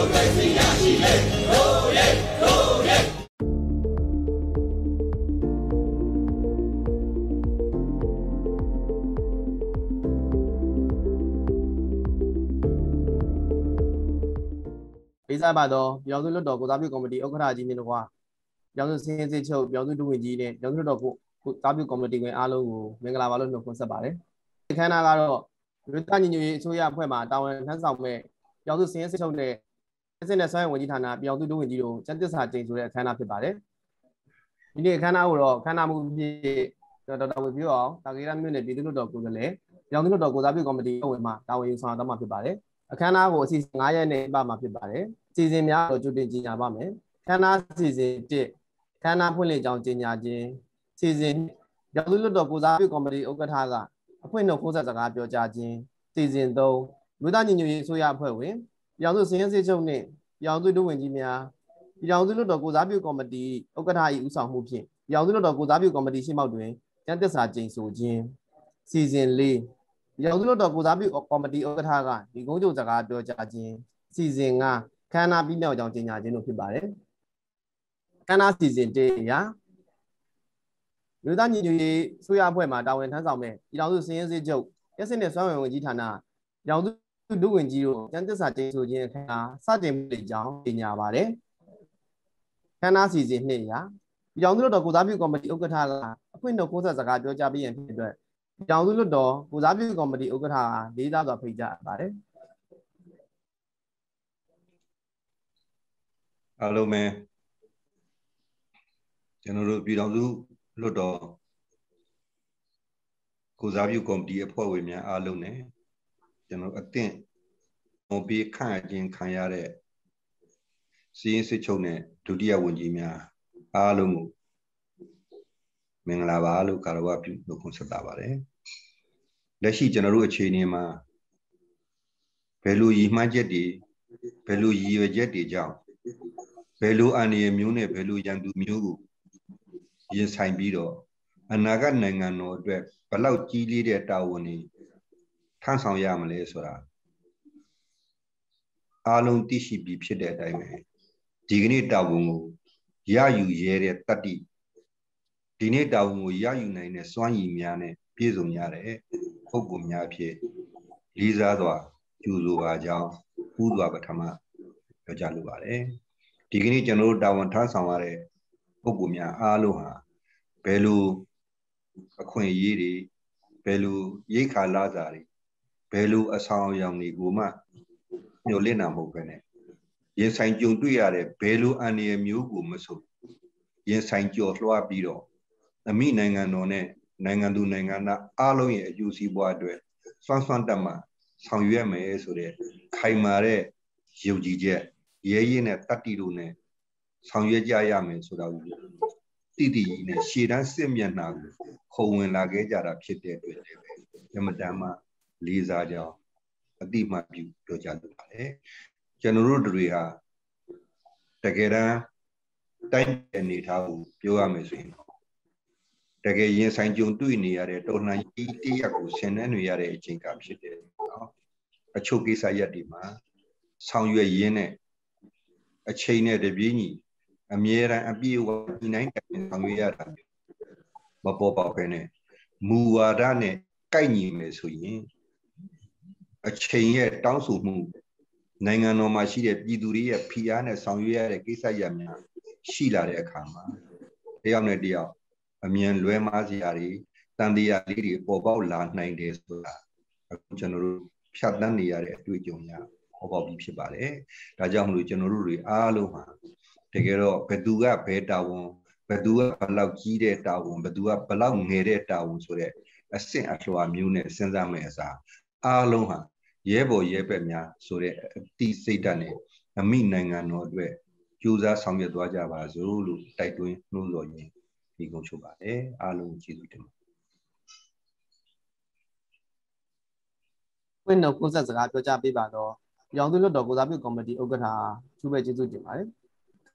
ပိစားပါတော့ပြောင်းစုလွတ်တော်ကိုစားပြုကော်မတီဥက္ကဋ္ဌကြီးနဲ့တကွာပြောင်းစုစင်းစစ်ချုပ်ပြောင်းစုဒုဝန်ကြီးနဲ့ပြောင်းစုလွတ်တော်ကိုကိုစားပြုကော်မတီဝင်အားလုံးကိုမင်္ဂလာပါလို့နှုတ်ခွန်းဆက်ပါတယ်။ခန်းနာကတော့မြို့သားညီညွတ်ရေးအစိုးရအဖွဲ့မှတာဝန်ထမ်းဆောင်မဲ့ပြောင်းစုစင်းစစ်ချုပ်နဲ့ စစ်နဲ့ဆွမ်းရဝန်ကြီးဌာနပြောင်းစုဒုဝန်ကြီးတို့စံသစ္စာကျိန်ဆိုတဲ့အခမ်းအနားဖြစ်ပါတယ်။ဒီနေ့အခမ်းအနားကိုတော့အခမ်းအနားမှုဖြစ်ဒေါက်တာဝေပြအောင်တာကေရမြို့နယ်ပြည်သူ့လွတ်တော်ကိုယ်စားလှယ်ပြောင်းစုလွတ်တော်ကိုစားပြုကော်မတီဝင်မှတာဝန်ယူဆောင်တော့မှာဖြစ်ပါတယ်။အခမ်းအနားကိုအစီအစဉ်9ရက်နဲ့ပြမှာဖြစ်ပါတယ်။စီစဉ်များတော့ကြိုတင်ကြီးညာပါမယ်။ခမ်းနားစီစဉ်1ခမ်းနားဖွင့်လှစ်ကြောင်းကြီးညာခြင်းစီစဉ်ရောင်စုလွတ်တော်ကိုစားပြုကော်မတီဥက္ကဋ္ဌကအဖွင့်နှုတ်ခိုးဆက်စကားပြောကြားခြင်းစီစဉ်3မြို့သားညီညွတ်ရေးအစိုးရအဖွဲ့ဝင် ရောင်စုစင်းရဲစေချုပ်နှင့်ရောင်စုဒုဝန်ကြီးများရောင်စုလွတ်တော်ကိုစားပြုကော်မတီဥက္ကဋ္ဌ၏ဦးဆောင်မှုဖြင့်ရောင်စုလွတ်တော်ကိုစားပြုကော်မတီရှင်းမောက်တွင်ကျန်းသစ္စာကျိန်ဆိုခြင်းစီစဉ်4ရောင်စုလွတ်တော်ကိုစားပြုကော်မတီဥက္ကဋ္ဌကဒီကုန်းချုပ်စကားပြောကြားခြင်းစီစဉ်5ခန္ဓာပြီးမြောက်ကြောင်းကြေညာခြင်းတို့ဖြစ်ပါတယ်ခန္ဓာစီစဉ်1အရာမြို့သားညီညွတ်ရေးဆိုရအဖွဲ့မှတာဝန်ထမ်းဆောင်မဲ့ပြည်တော်စုစည်ရင်းစစ်ချုပ်ရက်စစ်နဲ့စွမ်းဝင်ဝင်ကြီးဌာနရောင်စု ဒုဝန်ကြီးတို့ကျန်းသစ္စာတင်ဆိုခြင်းအခမ်းအနားစတင်မှုတွေကြောင်းကြေညာပါတယ်ခန္ဓာစီစဉ်2ရာပြည်တော်စုလွတ်တော်ကိုစားပြုကော်မတီဥက္ကဋ္ဌကအခွင့်တော်ကိုးဆက်စကားပြောကြားပေးရန်ဖြစ်တဲ့အတွက်ပြည်တော်စုလွတ်တော်ကိုစားပြုကော်မတီဥက္ကဋ္ဌကလေးစားစွာဖိတ်ကြားပါတယ်အားလုံးပဲကျွန်တော်တို့ပြည်တော်စုလွတ်တော်ကိုစားပြုကော်မတီအဖွဲ့ဝင်များအားလုံး ਨੇ ကျွန်တော်အသင့်ဟောပြီးခန့်အခြင်းခံရတဲ့စီရင်စစ်ချုပ်နဲ့ဒုတိယဝန်ကြီးများအားလုံးကိုမင်္ဂလာပါလို့ကာရဝပြုလို့ခွန်ဆက်တာပါတယ်လက်ရှိကျွန်တော်တို့အခြေအနေမှာဘယ်လိုရည်မှန်းချက်တွေဘယ်လိုရည်ရွယ်ချက်တွေကြောင့်ဘယ်လိုအန္တရာယ်မျိုးနဲ့ဘယ်လိုရန်သူမျိုးကိုရင်ဆိုင်ပြီးတော့အနာဂတ်နိုင်ငံတော်အတွက်ဘလောက်ကြီးလေးတဲ့တာဝန်တွေ ထမ်းဆောင်ရမလဲဆိုတာအားလုံးသိရှိပြီးဖြစ်တဲ့အတိုင်းပဲဒီကနေ့တာဝန်ကိုရယူရဲတဲ့တတ္တိဒီနေ့တာဝန်ကိုရယူနိုင်တဲ့စွမ်းရည်များနဲ့ပြည့်စုံရတဲ့ပုဂ္ဂိုလ်များဖြစ်လေးစားစွာကျူဆိုပါကြောင်းဥစွာပထမပြောကြားလိုပါတယ်ဒီကနေ့ကျွန်တော်တို့တာဝန်ထမ်းဆောင်ရတဲ့ပုဂ္ဂိုလ်များအားလုံးဟာဘယ်လိုအခွင့်အရေးတွေဘယ်လိုရိတ်ခါလာစာတွေ ဘယ်လိုအဆောင်အယောင်တွေကိုမှညှို့လင့်တာမဟုတ်ပဲနဲ့ရင်ဆိုင်ကြုံတွေ့ရတဲ့ဘယ်လိုအန္တရာယ်မျိုးကိုမဆိုရင်ဆိုင်ကြော်လွှားပြီးတော့အမိနိုင်ငံတော်နဲ့နိုင်ငံသူနိုင်ငံသားအားလုံးရဲ့အကျိုးစီးပွားအတွက်စွမ်းစွမ်းတက်မှဆောင်ရွက်မယ်ဆိုတဲ့ခိုင်မာတဲ့ယုံကြည်ချက်ရဲရဲနဲ့တတ္တိတို့နဲ့ဆောင်ရွက်ကြရမယ်ဆိုတာကိုတိတိနဲ့ရှေ့တန်းစစ်မျက်နှာကိုခုံဝင်လာခဲ့ကြတာဖြစ်တဲ့အတွက်လည်းပဲအမတန်မှ လေးစားကြောင်းအတိမပြုပြောကြလိုပါတယ်ကျွန်တော်တို့တွေဟာတကယ်တမ်းတိုင်းအနေထားကိုပြောရမယ်ဆိုရင်တကယ်ရင်ဆိုင်ကြုံတွေ့နေရတဲ့တော်လှန်ရေးတရက်ကိုဆင်နွှဲနေရတဲ့အချိန်ကဖြစ်တယ်နော်အချုပ်ကိစ္စရက်ဒီမှာဆောင်ရွက်ရင်းနဲ့အချိန်နဲ့တပြေးညီအမြဲတမ်းအပြည့်အဝဒီနိုင်တိုင်ဆောင်ရွက်ရတာမပေါ်ပေါက်ပဲနဲ့မူဝါဒနဲ့ကိုက်ညီမယ်ဆိုရင် အချိန်ရဲ့တောင်းဆိုမှုနိုင်ငံတော်မှာရှိတဲ့ပြည်သူတွေရဲ့ဖိအားနဲ့ဆောင်ရွက်ရတဲ့ကိစ္စရပ်များရှိလာတဲ့အခါမှာတယောက်နဲ့တယောက်အမြန်လွဲမားစရာတွေတန်တရားလေးတွေပေါ်ပေါက်လာနိုင်တယ်ဆိုတာအခုကျွန်တော်တို့ဖြတ်တန်းနေရတဲ့အတွေ့အကြုံများပေါ်ပေါက်ပြီးဖြစ်ပါတယ်။ဒါကြောင့်မလို့ကျွန်တော်တို့တွေအားလုံးဟာတကယ်တော့ဘယ်သူကဘယ်တာဝန်ဘယ်သူကဘလောက်ကြီးတဲ့တာဝန်ဘယ်သူကဘလောက်ငယ်တဲ့တာဝန်ဆိုတဲ့အဆင့်အလွှာမျိုးနဲ့စဉ်းစားမယ်အစား အားလုံးဟာရဲဘော်ရဲဘက်များဆိုတဲ့အတိစိတ်ဓာတ်နဲ့အမိနိုင်ငံတော်အတွက်ကြိုးစားဆောင်ရွက်သွားကြပါစို့လို့တိုက်တွန်းနှိုးဆော်ရင်းဒီကုန်းချုပ်ပါတယ်အားလုံးကျေးဇူးတင်ပါတယ်ဖွင့်တော်ကိုဆက်စကားပြောကြားပေးပါတော့ရောင်သူလွတ်တော်ကိုစားပြုကော်မတီဥက္ကဋ္ဌသူပဲကျေးဇူးတင်ပါတယ်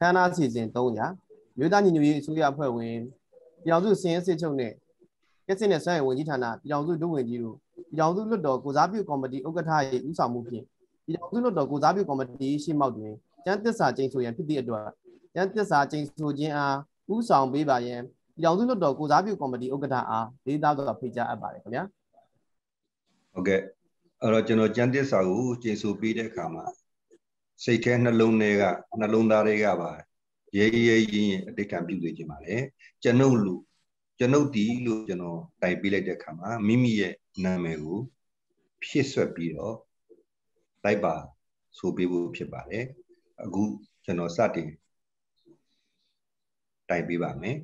ခန္ဓာစီစဉ်300မြို့သားညီညွတ်ရေးအစိုးရအဖွဲ့ဝင်ပြောင်စုစင်စစ်ချုပ်နဲ့ ကျက်စစ်နဲ့ဆွမ်းရည်ဝန်ကြီးဌာနပြောင်စုဒုဝန်ကြီးတို့ပြောင်စုလွတ်တော်ကိုစားပြုကော်မတီဥက္ကဋ္ဌရဲ့ဦးဆောင်မှုဖြင့်ပြည်ထောင်စုလွှတ်တော်ကိုစားပြုကော်မတီရှေ့မှောက်တွင်ကျန်းသစ္စာကျိန်ဆိုရန်ဖြစ်သည့်အတွက်ကျန်းသစ္စာကျိန်ဆိုခြင်းအားဥဆောင်ပေးပါရန်ပြည်ထောင်စုလွှတ်တော်ကိုစားပြုကော်မတီဥက္ကဋ္ဌအားလေးသားစွာဖိတ်ကြားအပ်ပါတယ်ခင်ဗျာဟုတ်ကဲ့အဲ့တော့ကျွန်တော်ကျန်းသစ္စာကိုကျိန်ဆိုပေးတဲ့အခါမှာစိတ်ထဲနှလုံးထဲကနှလုံးသားတွေကပါရဲရဲရင်ရင်အတိတ်ကံပြုနေခြင်းပါလေကျွန်ုပ်လူ ကျွန်ုပ်ဒီလို့ကျွန်တော်တိုင်ပေးလိုက်တဲ့အခါမှာမိမိရဲ့နာမည်ကိုဖြည့်ဆွက်ပြီးတော့လိုက်ပါဆိုပေးဖို့ဖြစ်ပါတယ်အခုကျွန်တော်စတင်တိုင်ပေးပါမယ်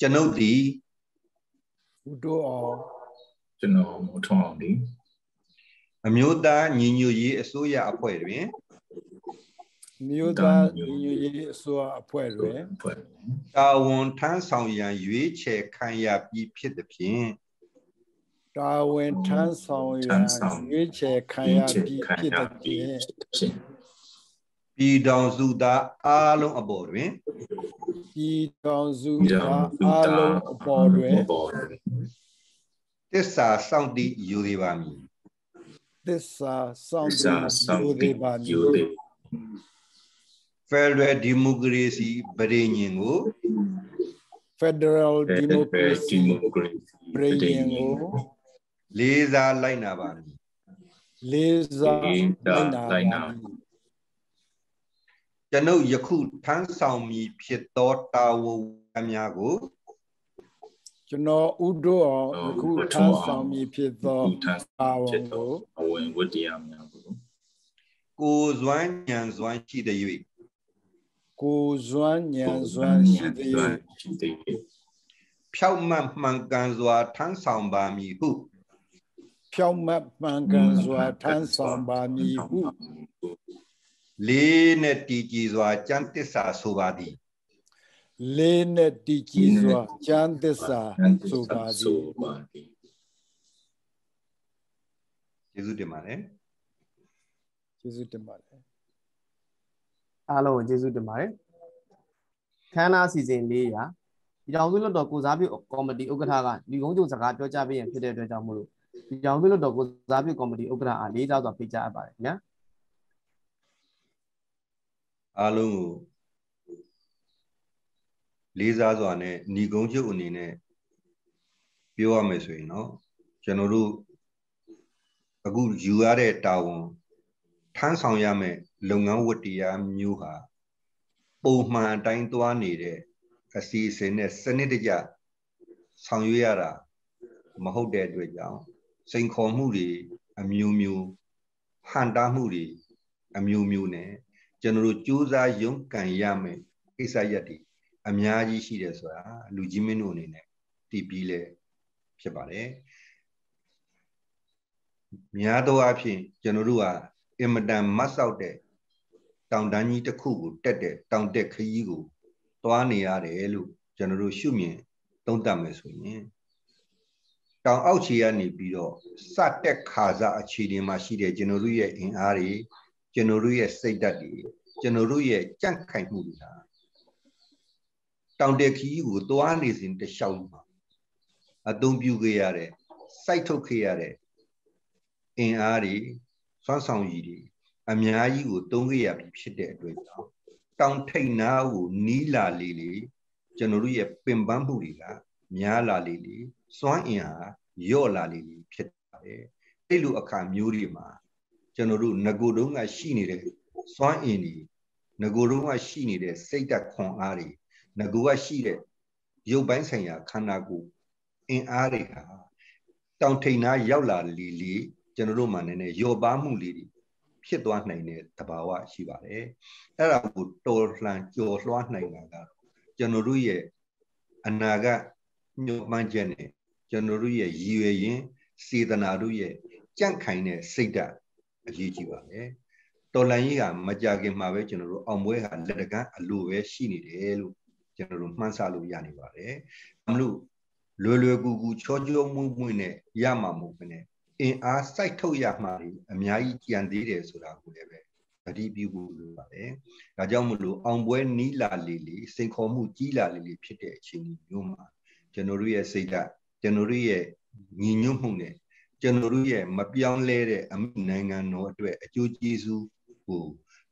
ကျွန်ုပ်ဒီဥတော်အောင်ကျွန်တော်မထွန်းအောင်ဒီအမျိုးသားညီညွတ်ရေးအစိုးရအဖွဲ့တွင် မြို့သားညီညွတ်ရေးအစိုးရအဖွဲ့တွင်တာဝန်ထမ်းဆောင်ရန်ရွေးချယ်ခံရပြီးဖြစ်သည်ဖြင့်တာဝန်ထမ်းဆောင်ရန်ရွေးချယ်ခံရပြီးဖြစ်သည်ဖြင့်ပြည်တော်စုသားအားလုံးအပေါ်တွင်ပြည်တော်စုသားအားလုံးအပေါ်တွင်သစ္စာစောင့်တည်ယူသေးပါမည်သစ္စာစောင့်တည်ယူသေးပါမည် Federal Democracy ဗရေညင်ကို Federal Democracy ဗရေညင်ကိုလေးစားလိုက်နာပါမည်လေးစားလိုက်နာပါမည်ကျွန်ုပ်ယခုထမ်းဆောင်မည်ဖြစ်သောတာဝန်များကိုကျွန်တော်ဥဒ္ဓအောင်ယခုထမ်းဆောင်မည်ဖြစ်သောတာဝန်ကိုအဝင်ဝတ္တရားများကိုကိုစွမ်းဉာဏ်စွမ်းရှိသည်၍ ကိုစွမ်းဉာဏ်စွမ်းရှိသည်၍ဖြောက်မှတ်မှန်ကန်စွာထမ်းဆောင်ပါမည်ဟုဖြောက်မှတ်မှန်ကန်စွာထမ်းဆောင်ပါမည်ဟုလေးနဲ့တည်ကြည်စွာကျမ်းသစ္စာဆိုပါသည်လေးနဲ့တည်ကြည်စွာကျမ်းသစ္စာဆိုပါသည်ယေရှုတင်ပါတယ်ယေရှုတင်ပါတယ် အားလုံးကိုကျေးဇူးတင်ပါတယ်ခမ်းနားစီစဉ်၄ရာဒီတောင်စုလွတ်တော်ကိုစားပြုကော်မတီဥက္ကဋ္ဌကလူကုန်းကြုံစကားပြောကြားပေးရင်ဖြစ်တဲ့အတွက်ကြောင့်မို့လို့ဒီတောင်စုလွတ်တော်ကိုစားပြုကော်မတီဥက္ကဋ္ဌအားလေးစားစွာဖိတ်ကြားအပ်ပါတယ်ခင်ဗျာအားလုံးကိုလေးစားစွာနဲ့ညီကုန်းချုပ်အနေနဲ့ပြောရမယ်ဆိုရင်တော့ကျွန်တော်တို့အခုယူရတဲ့တာဝန် ထမ်းဆောင်ရမယ်လုပ်ငန်းဝတ္တရားမျိုးဟာပုံမှန်အတိုင်းသွားနေတဲ့အစီအစဉ်နဲ့စနစ်တကျဆောင်ရွက်ရတာမဟုတ်တဲ့အတွက်ကြောင့်စိန်ခေါ်မှုတွေအမျိုးမျိုးဟန်တားမှုတွေအမျိုးမျိုးနဲ့ကျွန်တော်တို့စူးစမ်းရုန်းကန်ရမယ်ကိစ္စရပ်တွေအများကြီးရှိတယ်ဆိုတာလူကြီးမင်းတို့အနေနဲ့တည်ပြီးလဲဖြစ်ပါတယ်များသောအားဖြင့်ကျွန်တော်တို့က အင်မတန်မတ်ဆောက်တဲ့တောင်တန်းကြီးတစ်ခုကိုတက်တဲ့တောင်တက်ခရီးကိုသွားနေရတယ်လို့ကျွန်တော်တို့ရှုမြင်သုံးသပ်မယ်ဆိုရင်တောင်အောက်ခြေကနေပြီးတော့စတက်ခါစားအခြေအနေမှာရှိတဲ့ကျွန်တော်တို့ရဲ့အင်အားတွေကျွန်တော်တို့ရဲ့စိတ်ဓာတ်တွေကျွန်တော်တို့ရဲ့ကြန့်ခိုင်မှုတွေဟာတောင်တက်ခီးကိုသွားနေစဉ်တလျှောက်မှာအသုံးပြုခဲ့ရတဲ့စိုက်ထုတ်ခဲ့ရတဲ့အင်အားတွေ စွမ်းဆောင်ရည်တွေအများကြီးကိုသုံးခဲ့ရပြီဖြစ်တဲ့အတွက်ကြောင့်တောင်ထိပ်နားကိုနီးလာလေလေကျွန်တော်တို့ရဲ့ပင်ပန်းမှုတွေကများလာလေလေစွမ်းအင်ဟာယော့လာလေလေဖြစ်ပါတယ်အဲ့လိုအခါမျိုးတွေမှာကျွန်တော်တို့ငကိုတုံးကရှိနေတဲ့စွမ်းအင်တွေငကိုတုံးကရှိနေတဲ့စိတ်ဓာတ်ခွန်အားတွေငကိုကရှိတဲ့ရုပ်ပိုင်းဆိုင်ရာခန္ဓာကိုယ်အင်အားတွေဟာတောင်ထိပ်နားရောက်လာလေလေ ကျွန်တော်တို့မှနည်းနည်းယော့ပါမှုလေးတွေဖြစ်သွားနိုင်တဲ့သဘာဝရှိပါတယ်အဲ့ဒါကိုတော်လှန်ကြော်လွှားနိုင်တာကကျွန်တော်တို့ရဲ့အနာဂတ်ညှို့မှန်းချက်နဲ့ကျွန်တော်တို့ရဲ့ရည်ရွယ်ရင်းစေတနာတို့ရဲ့ကြန့်ခိုင်တဲ့စိတ်ဓာတ်အရေးကြီးပါတယ်တော်လန်ကြီးကမကြခင်မှာပဲကျွန်တော်တို့အောင်ပွဲဟာလက်တကမ်းအလိုပဲရှိနေတယ်လို့ကျွန်တော်တို့မှန်းဆလို့ရနေပါတယ်။မလို့လွယ်လွယ်ကူကူချောချောမွေ့မွေ့နဲ့ရမှာမဟုတ်ဘဲနဲ့ အင်အားစိုက်ထုတ်ရမှာအများကြီးကြံသေးတယ်ဆိုတာကိုလည်းပဲသတိပြုဖို့လိုပါတယ်။ဒါကြောင့်မလို့အောင်ပွဲနီးလာလေလေစိန်ခေါ်မှုကြီးလာလေလေဖြစ်တဲ့အချိန်မျိုးမှာကျွန်တော်တို့ရဲ့စိတ်ဓာတ်ကျွန်တော်တို့ရဲ့ညီညွတ်မှုနဲ့ကျွန်တော်တို့ရဲ့မပြောင်းလဲတဲ့အမိနိုင်ငံတော်အတွက်အကျိုးကျေးဇူးကို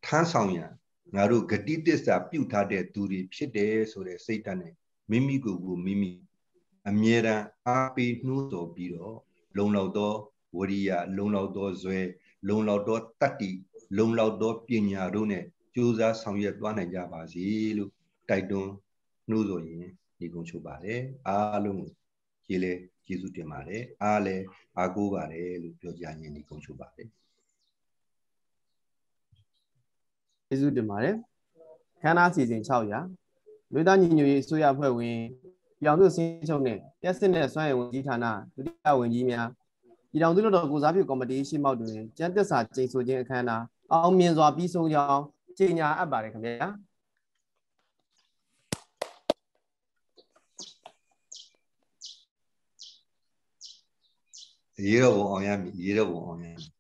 ထမ်းဆောင်ရန်ငါတို့ဂတိတစ္ဆာပြုထားတဲ့သူတွေဖြစ်တယ်ဆိုတဲ့စိတ်ဓာတ်နဲ့မိမိကိုယ်ကိုမိမိအမြဲတမ်းအားပေးနှိုးဆော်ပြီးတော့လုံလောက်သော ဝရိယလုံလောက်သောဇွဲလုံလောက်သောတတ္တိလုံလောက်သောပညာတို့နဲ့ကြိုးစားဆောင်ရွက်သွားနိုင်ကြပါစေလို့တိုက်တွန်းနှိုးဆော်ရင်ဒီကုန်းချုပ်ပါတယ်အားလုံးကိုကျေးလဲကျေးဇူးတင်ပါတယ်အားလဲအားကိုးပါတယ်လို့ပြောကြရင်ဒီကုန်းချုပ်ပါတယ်ကျေးဇူးတင်ပါတယ်ခန္ဓာစီစဉ်600လူသားညီညွတ်ရေးအစိုးရဖွဲ့ဝင်ပြောင်စုစင်းချုပ်နဲ့တက်စစ်နဲ့စွမ်းရည်ဝန်ကြီးဌာနဒုတိယဝန်ကြီးများ ပြည်ထောင်စုလွှတ်တော်ကိုစားပြုကော်မတီရှိမောက်တွင်ကျန်းသက်စာကျိန်ဆိုခြင်းအခမ်းအနားအောင်မြင်စွာပြီးဆုံးကြောင်းကြေညာအပ်ပါတယ်ခင်ဗျာရေတော့ဘုံအောင်ရမည်ရေတော့ဘုံအောင်ရမည်